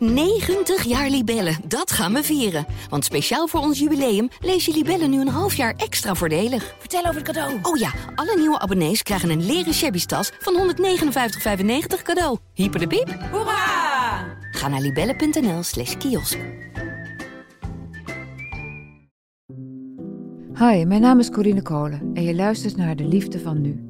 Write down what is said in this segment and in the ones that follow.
90 jaar Libellen, dat gaan we vieren. Want speciaal voor ons jubileum lees je Libellen nu een half jaar extra voordelig. Vertel over het cadeau. Oh ja, alle nieuwe abonnees krijgen een leren shabby tas van 159,95 cadeau. Hyper de piep. Hoera! Ga naar libellen.nl slash kiosk. Hi, mijn naam is Corine Kolen en je luistert naar De Liefde van Nu.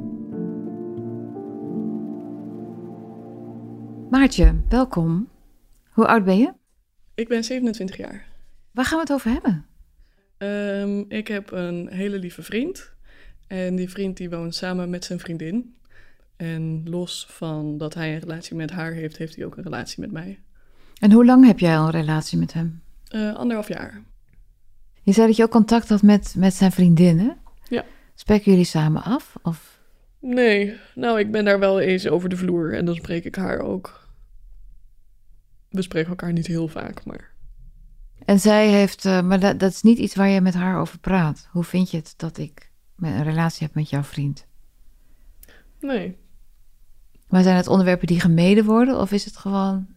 Maartje, welkom. Hoe oud ben je? Ik ben 27 jaar. Waar gaan we het over hebben? Ehm, ik heb een hele lieve vriend. En die vriend die woont samen met zijn vriendin. En los van dat hij een relatie met haar heeft, heeft hij ook een relatie met mij. En hoe lang heb jij al een relatie met hem? Uh, anderhalf jaar. Je zei dat je ook contact had met, met zijn vriendinnen. Ja. Spreken jullie samen af? Of? Nee, nou, ik ben daar wel eens over de vloer en dan spreek ik haar ook. We spreken elkaar niet heel vaak, maar. En zij heeft, uh, maar dat, dat is niet iets waar je met haar over praat. Hoe vind je het dat ik een relatie heb met jouw vriend? Nee. Maar zijn het onderwerpen die gemeden worden? Of is het gewoon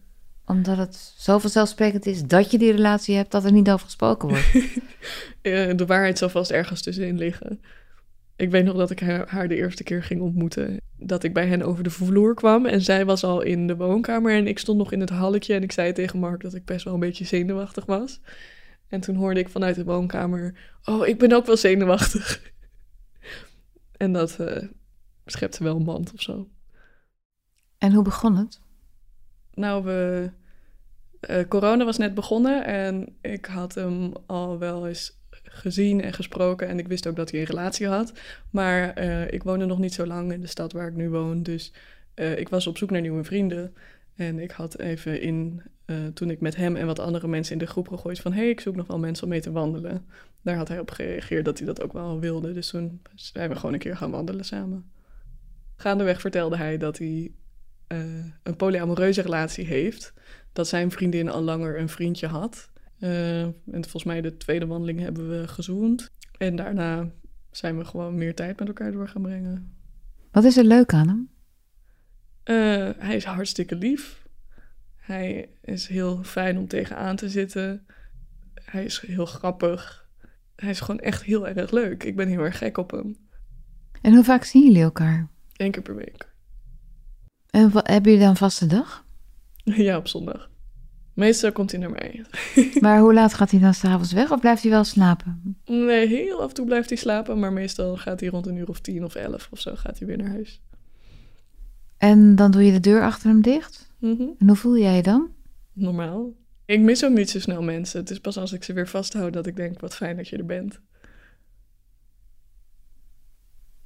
omdat het zo vanzelfsprekend is dat je die relatie hebt, dat er niet over gesproken wordt? de waarheid zal vast ergens tussenin liggen. Ik weet nog dat ik haar de eerste keer ging ontmoeten. Dat ik bij hen over de vloer kwam en zij was al in de woonkamer en ik stond nog in het halletje en ik zei tegen Mark dat ik best wel een beetje zenuwachtig was. En toen hoorde ik vanuit de woonkamer, oh, ik ben ook wel zenuwachtig. en dat uh, schepte wel een band of zo. En hoe begon het? Nou, we, uh, corona was net begonnen en ik had hem al wel eens gezien en gesproken. En ik wist ook dat hij een relatie had. Maar uh, ik woonde nog niet zo lang in de stad waar ik nu woon. Dus uh, ik was op zoek naar nieuwe vrienden. En ik had even in, uh, toen ik met hem en wat andere mensen in de groep gegooid van... hé, hey, ik zoek nog wel mensen om mee te wandelen. Daar had hij op gereageerd dat hij dat ook wel wilde. Dus toen zijn we gewoon een keer gaan wandelen samen. Gaandeweg vertelde hij dat hij een polyamoreuze relatie heeft. Dat zijn vriendin al langer een vriendje had. Uh, en volgens mij de tweede wandeling hebben we gezoend. En daarna zijn we gewoon meer tijd met elkaar door gaan brengen. Wat is er leuk aan hem? Uh, hij is hartstikke lief. Hij is heel fijn om tegenaan te zitten. Hij is heel grappig. Hij is gewoon echt heel erg leuk. Ik ben heel erg gek op hem. En hoe vaak zien jullie elkaar? Eén keer per week. En wat, hebben jullie dan vaste dag? ja, op zondag. Meestal komt hij naar mij. maar hoe laat gaat hij dan s'avonds weg of blijft hij wel slapen? Nee, heel af en toe blijft hij slapen, maar meestal gaat hij rond een uur of tien of elf of zo gaat hij weer naar huis. En dan doe je de deur achter hem dicht? Mm -hmm. En hoe voel jij je dan? Normaal. Ik mis ook niet zo snel mensen. Het is pas als ik ze weer vasthoud dat ik denk, wat fijn dat je er bent.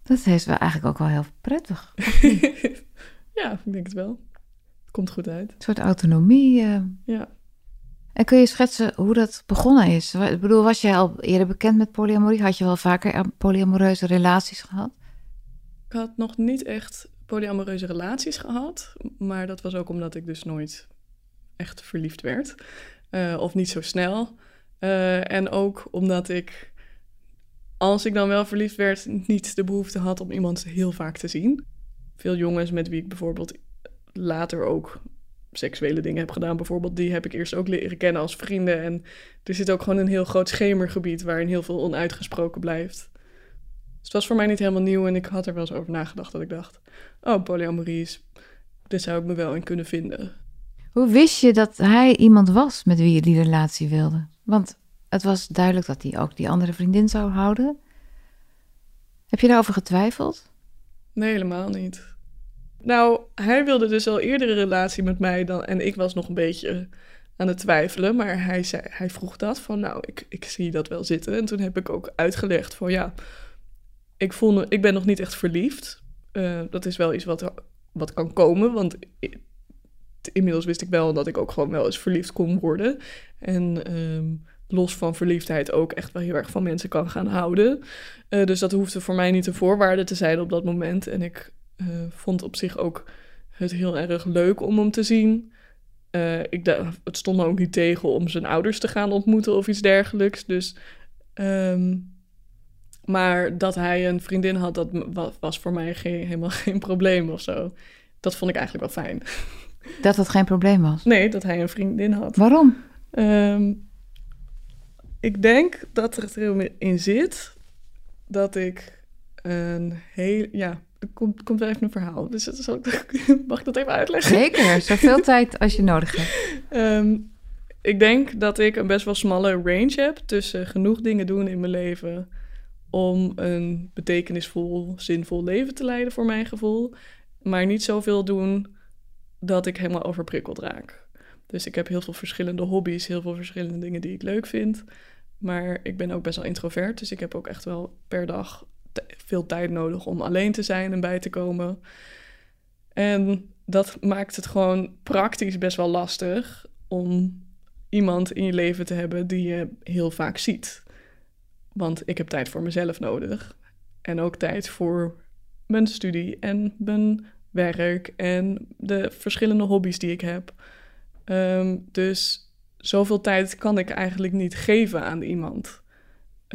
Dat is wel eigenlijk ook wel heel prettig. ja, ik denk het wel. Komt goed uit. Een soort autonomie. Uh... Ja. En kun je schetsen hoe dat begonnen is? Ik bedoel, was jij al eerder bekend met polyamorie? Had je wel vaker polyamoreuze relaties gehad? Ik had nog niet echt polyamoreuze relaties gehad. Maar dat was ook omdat ik dus nooit echt verliefd werd. Uh, of niet zo snel. Uh, en ook omdat ik, als ik dan wel verliefd werd, niet de behoefte had om iemand heel vaak te zien. Veel jongens met wie ik bijvoorbeeld later ook seksuele dingen heb gedaan. Bijvoorbeeld, die heb ik eerst ook leren kennen als vrienden. En er zit ook gewoon een heel groot schemergebied waarin heel veel onuitgesproken blijft. Dus het was voor mij niet helemaal nieuw en ik had er wel eens over nagedacht dat ik dacht, oh, polyamorie is, dit zou ik me wel in kunnen vinden. Hoe wist je dat hij iemand was met wie je die relatie wilde? Want het was duidelijk dat hij ook die andere vriendin zou houden. Heb je daarover getwijfeld? Nee, helemaal niet. Nou, hij wilde dus al eerder een relatie met mij dan, en ik was nog een beetje aan het twijfelen. Maar hij, zei, hij vroeg dat van, nou, ik, ik zie dat wel zitten. En toen heb ik ook uitgelegd van, ja, ik, voel, ik ben nog niet echt verliefd. Uh, dat is wel iets wat, wat kan komen, want inmiddels wist ik wel dat ik ook gewoon wel eens verliefd kon worden. En um, los van verliefdheid ook echt wel heel erg van mensen kan gaan houden. Uh, dus dat hoefde voor mij niet een voorwaarde te zijn op dat moment. En ik uh, vond op zich ook het heel erg leuk om hem te zien. Uh, ik het stond me ook niet tegen om zijn ouders te gaan ontmoeten of iets dergelijks. Dus, um, maar dat hij een vriendin had, dat was voor mij geen, helemaal geen probleem of zo. Dat vond ik eigenlijk wel fijn. Dat het geen probleem was? Nee, dat hij een vriendin had. Waarom? Um, ik denk dat er in zit dat ik een heel... Ja, er komt, komt wel even een verhaal. Dus zal ik, mag ik dat even uitleggen? Zeker, zoveel tijd als je nodig hebt. Um, ik denk dat ik een best wel smalle range heb tussen genoeg dingen doen in mijn leven om een betekenisvol, zinvol leven te leiden voor mijn gevoel, maar niet zoveel doen dat ik helemaal overprikkeld raak. Dus ik heb heel veel verschillende hobby's, heel veel verschillende dingen die ik leuk vind. Maar ik ben ook best wel introvert, dus ik heb ook echt wel per dag veel tijd nodig om alleen te zijn en bij te komen. En dat maakt het gewoon praktisch best wel lastig om iemand in je leven te hebben die je heel vaak ziet. Want ik heb tijd voor mezelf nodig. En ook tijd voor mijn studie en mijn werk en de verschillende hobby's die ik heb. Ehm, dus zoveel tijd kan ik eigenlijk niet geven aan iemand.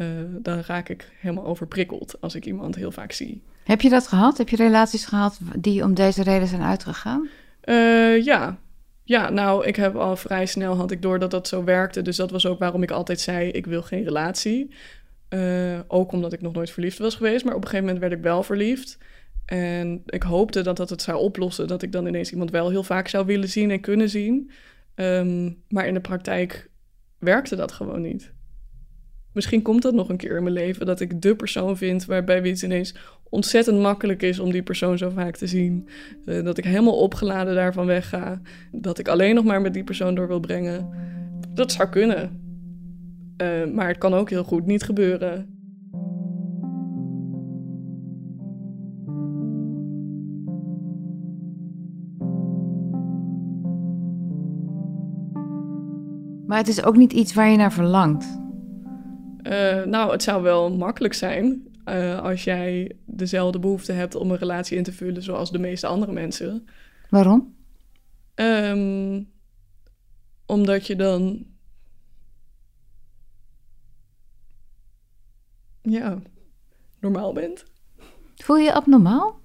Uh, dan raak ik helemaal overprikkeld als ik iemand heel vaak zie. Heb je dat gehad? Heb je relaties gehad die om deze reden zijn uitgegaan? Uh, ja. Ja, nou, ik heb al vrij snel had ik door dat dat zo werkte. Dus dat was ook waarom ik altijd zei, ik wil geen relatie. Uh, ook omdat ik nog nooit verliefd was geweest. Maar op een gegeven moment werd ik wel verliefd. En ik hoopte dat dat het zou oplossen. Dat ik dan ineens iemand wel heel vaak zou willen zien en kunnen zien. Um, maar in de praktijk werkte dat gewoon niet. Misschien komt dat nog een keer in mijn leven. Dat ik de persoon vind waarbij het ineens ontzettend makkelijk is om die persoon zo vaak te zien. Uh, dat ik helemaal opgeladen daarvan wegga. Dat ik alleen nog maar met die persoon door wil brengen. Dat zou kunnen. Uh, maar het kan ook heel goed niet gebeuren. Maar het is ook niet iets waar je naar verlangt. Uh, nou, het zou wel makkelijk zijn uh, als jij dezelfde behoefte hebt om een relatie in te vullen zoals de meeste andere mensen. Waarom? Um, omdat je dan. Ja, normaal bent. Voel je je abnormaal?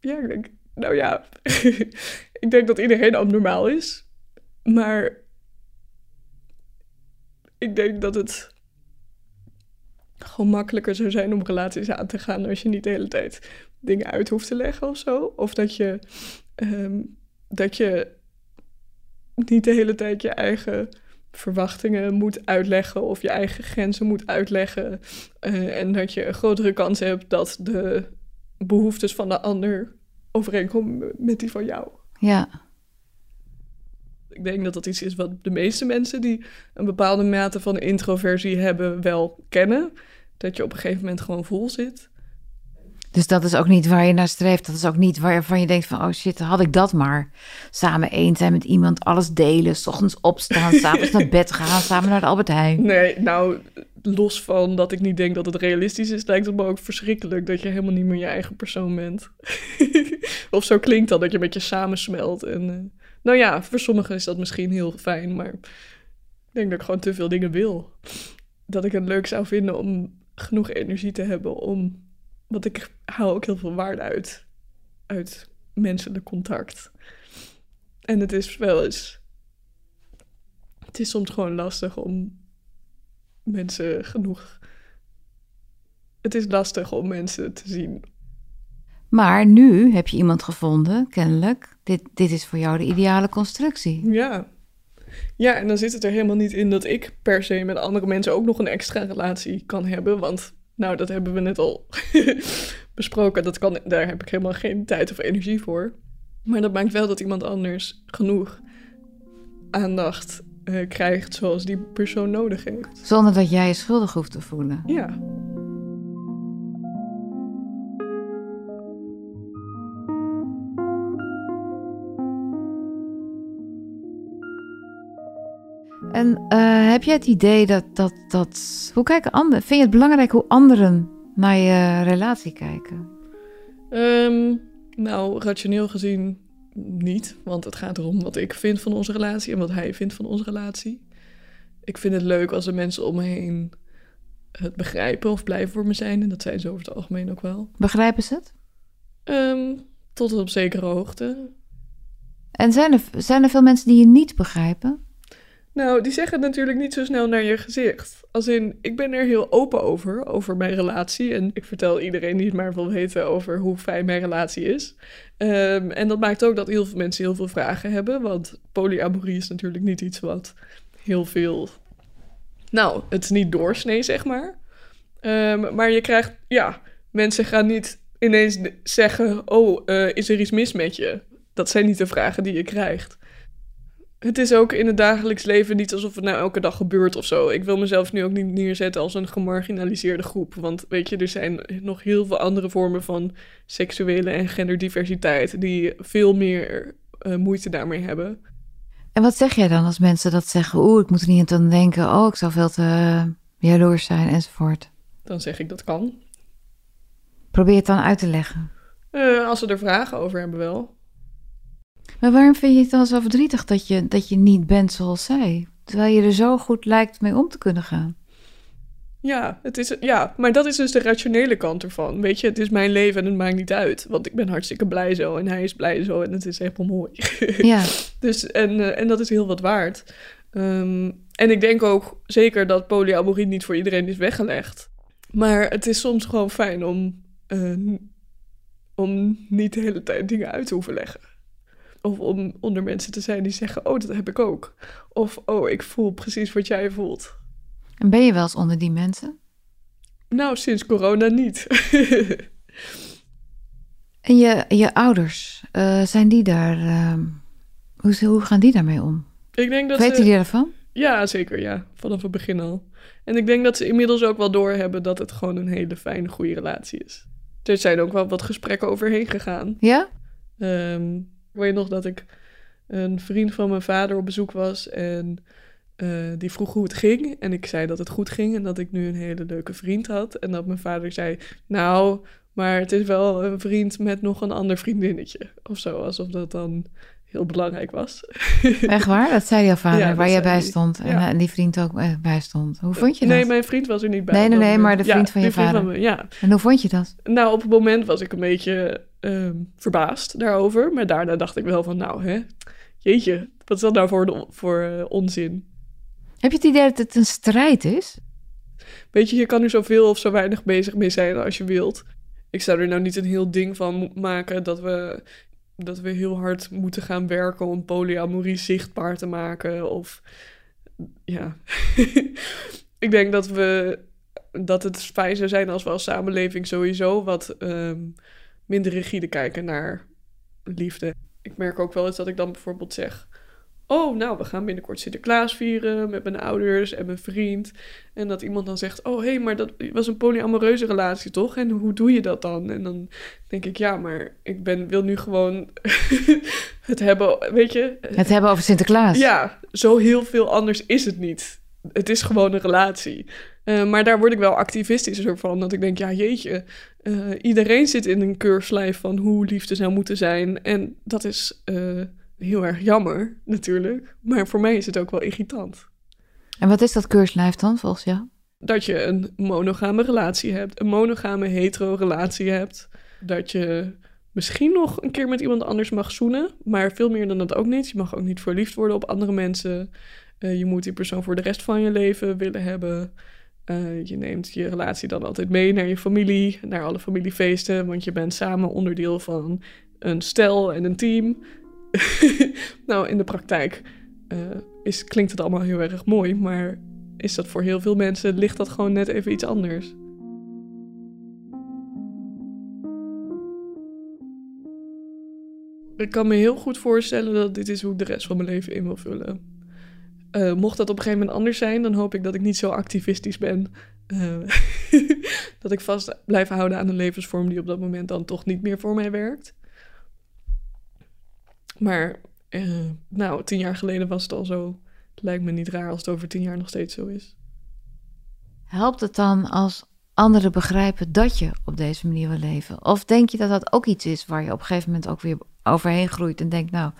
Ja, ik denk. Nou ja, ik denk dat iedereen abnormaal is. Maar ik denk dat het gewoon makkelijker zou zijn om relaties aan te gaan als je niet de hele tijd dingen uit hoeft te leggen of zo. Of dat je, um, dat je niet de hele tijd je eigen verwachtingen moet uitleggen of je eigen grenzen moet uitleggen. Uh, en dat je een grotere kans hebt dat de behoeftes van de ander overeenkomen met die van jou. Ja. Ik denk dat dat iets is wat de meeste mensen die een bepaalde mate van introversie hebben wel kennen. Dat je op een gegeven moment gewoon vol zit. Dus dat is ook niet waar je naar streeft. Dat is ook niet waarvan je denkt van... oh shit, had ik dat maar. Samen één zijn met iemand, alles delen. S ochtends opstaan, s'avonds naar bed gaan. Samen naar de Albert Heijn. Nee, nou, los van dat ik niet denk dat het realistisch is... lijkt het me ook verschrikkelijk dat je helemaal niet meer je eigen persoon bent. of zo klinkt dat, dat je met je samensmelt. En, uh, nou ja, voor sommigen is dat misschien heel fijn, maar... ik denk dat ik gewoon te veel dingen wil. Dat ik het leuk zou vinden om genoeg energie te hebben om want ik haal ook heel veel waarde uit, uit menselijk contact. En het is wel eens. Het is soms gewoon lastig om mensen genoeg. Het is lastig om mensen te zien. Maar nu heb je iemand gevonden, kennelijk. Dit, dit is voor jou de ideale constructie. Ja. Ja, en dan zit het er helemaal niet in dat ik per se met andere mensen ook nog een extra relatie kan hebben. Want nou, dat hebben we net al besproken. Dat kan, daar heb ik helemaal geen tijd of energie voor. Maar dat maakt wel dat iemand anders genoeg aandacht uh, krijgt zoals die persoon nodig heeft. Zonder dat jij je schuldig hoeft te voelen. Ja. En eh, heb jij het idee dat, dat, dat... Hoe kijken anderen... Vind je het belangrijk hoe anderen naar je relatie kijken? Ehm, nou, rationeel gezien niet. Want het gaat erom wat ik vind van onze relatie en wat hij vindt van onze relatie. Ik vind het leuk als er mensen om me heen het begrijpen of blijven voor me zijn. En dat zijn ze over het algemeen ook wel. Begrijpen ze het? Ehm, tot op zekere hoogte. En zijn er, zijn er veel mensen die je niet begrijpen? Nou, die zeggen natuurlijk niet zo snel naar je gezicht. Als in, ik ben er heel open over, over mijn relatie. En ik vertel iedereen die het maar wil weten over hoe fijn mijn relatie is. Ehm, en dat maakt ook dat heel veel mensen heel veel vragen hebben. Want polyamorie is natuurlijk niet iets wat heel veel... Nou, het is niet doorsnee, zeg maar. Ehm, maar je krijgt, ja, mensen gaan niet ineens zeggen: Oh, uh, is er iets mis met je? Dat zijn niet de vragen die je krijgt. Het is ook in het dagelijks leven niet alsof het nou elke dag gebeurt of zo. Ik wil mezelf nu ook niet neerzetten als een gemarginaliseerde groep. Want weet je, er zijn nog heel veel andere vormen van seksuele en genderdiversiteit die veel meer uh, moeite daarmee hebben. En wat zeg jij dan als mensen dat zeggen? Oeh, ik moet er niet aan denken. Oh, ik zou veel te uh, jaloers zijn enzovoort. Dan zeg ik dat kan. Probeer het dan uit te leggen. Uh, als ze er vragen over hebben wel. Maar waarom vind je het dan zo verdrietig dat je, dat je niet bent zoals zij? Terwijl je er zo goed lijkt mee om te kunnen gaan. Ja, het is, ja, maar dat is dus de rationele kant ervan. Weet je, het is mijn leven en het maakt niet uit. Want ik ben hartstikke blij zo en hij is blij zo en het is helemaal mooi. Ja. dus, en, uh, en dat is heel wat waard. Um, en ik denk ook zeker dat polyamorie niet voor iedereen is weggelegd. Maar het is soms gewoon fijn om, uh, om niet de hele tijd dingen uit te hoeven leggen. Of om onder mensen te zijn die zeggen: Oh, dat heb ik ook. Of Oh, ik voel precies wat jij voelt. En ben je wel eens onder die mensen? Nou, sinds corona niet. en je, je ouders, uh, zijn die daar. Uh, hoe, hoe gaan die daarmee om? Ik denk dat Weten ze, die ervan? Ja, zeker. Ja, vanaf het begin al. En ik denk dat ze inmiddels ook wel doorhebben dat het gewoon een hele fijne, goede relatie is. Er zijn ook wel wat gesprekken overheen gegaan. Ja? Um, ik weet nog dat ik een vriend van mijn vader op bezoek was en uh, die vroeg hoe het ging. En ik zei dat het goed ging en dat ik nu een hele leuke vriend had. En dat mijn vader zei, nou, maar het is wel een vriend met nog een ander vriendinnetje. Of zo, alsof dat dan heel belangrijk was. Echt waar? Dat zei jouw vader, ja, waar jij bij stond. En, ja. en, die vriend ook bij stond. Hoe vond je dat? Nee, mijn vriend was er niet bij. Nee, nee, nee, maar de vriend ja, van je vriend vader. Van me, ja. En hoe vond je dat? Nou, op het moment was ik een beetje um, verbaasd daarover. Maar daarna dacht ik wel van, nou, hè, jeetje, wat is dat nou voor, voor uh, onzin? Heb je het idee dat het een strijd is? Weet je, je kan er zoveel of zo weinig bezig mee zijn als je wilt. Ik zou er nou niet een heel ding van maken dat we, dat we heel hard moeten gaan werken om polyamorie zichtbaar te maken. Of ja, ik denk dat we dat het fijn zou zijn als we als samenleving sowieso wat um, minder rigide kijken naar liefde. Ik merk ook wel eens dat ik dan bijvoorbeeld zeg: Oh, nou, we gaan binnenkort Sinterklaas vieren met mijn ouders en mijn vriend. En dat iemand dan zegt: Oh, hé, hey, maar dat was een polyamoreuze relatie, toch? En hoe doe je dat dan? En dan denk ik: Ja, maar ik ben, wil nu gewoon het hebben, weet je? Het hebben over Sinterklaas. Ja, zo heel veel anders is het niet. Het is gewoon een relatie. Uh, maar daar word ik wel activistischer van. Dat ik denk, ja jeetje, uh, iedereen zit in een keurslijf van hoe liefde zou moeten zijn. En dat is uh, heel erg jammer, natuurlijk. Maar voor mij is het ook wel irritant. En wat is dat keurslijf dan, volgens jou? Dat je een monogame relatie hebt. Een monogame hetero relatie hebt. Dat je misschien nog een keer met iemand anders mag zoenen. Maar veel meer dan dat ook niet. Je mag ook niet verliefd worden op andere mensen. je moet die persoon voor de rest van je leven willen hebben. Uh, je neemt je relatie dan altijd mee naar je familie, naar alle familiefeesten, want je bent samen onderdeel van een stel en een team. nou, in de praktijk uh, is, klinkt het allemaal heel erg mooi, maar is dat voor heel veel mensen, ligt dat gewoon net even iets anders. Ik kan me heel goed voorstellen dat dit is hoe ik de rest van mijn leven in wil vullen. Uh, mocht dat op een gegeven moment anders zijn, dan hoop ik dat ik niet zo activistisch ben. Uh, dat ik vast blijf houden aan een levensvorm die op dat moment dan toch niet meer voor mij werkt. Maar, uh, nou, tien jaar geleden was het al zo. het lijkt me niet raar als het over tien jaar nog steeds zo is. Helpt het dan als anderen begrijpen dat je op deze manier wil leven? Of denk je dat dat ook iets is waar je op een gegeven moment ook weer overheen groeit en denkt, nou,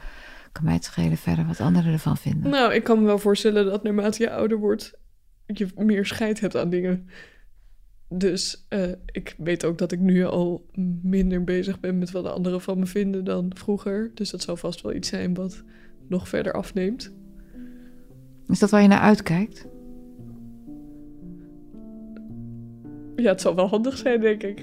kan mij het schelen verder wat anderen ervan vinden? Nou, ik kan me wel voorstellen dat naarmate je ouder wordt, je meer scheid hebt aan dingen. Dus uh, ik weet ook dat ik nu al minder bezig ben met wat de anderen van me vinden dan vroeger. Dus dat zal vast wel iets zijn wat nog verder afneemt. Is dat waar je naar uitkijkt? Ja, het zal wel handig zijn, denk ik.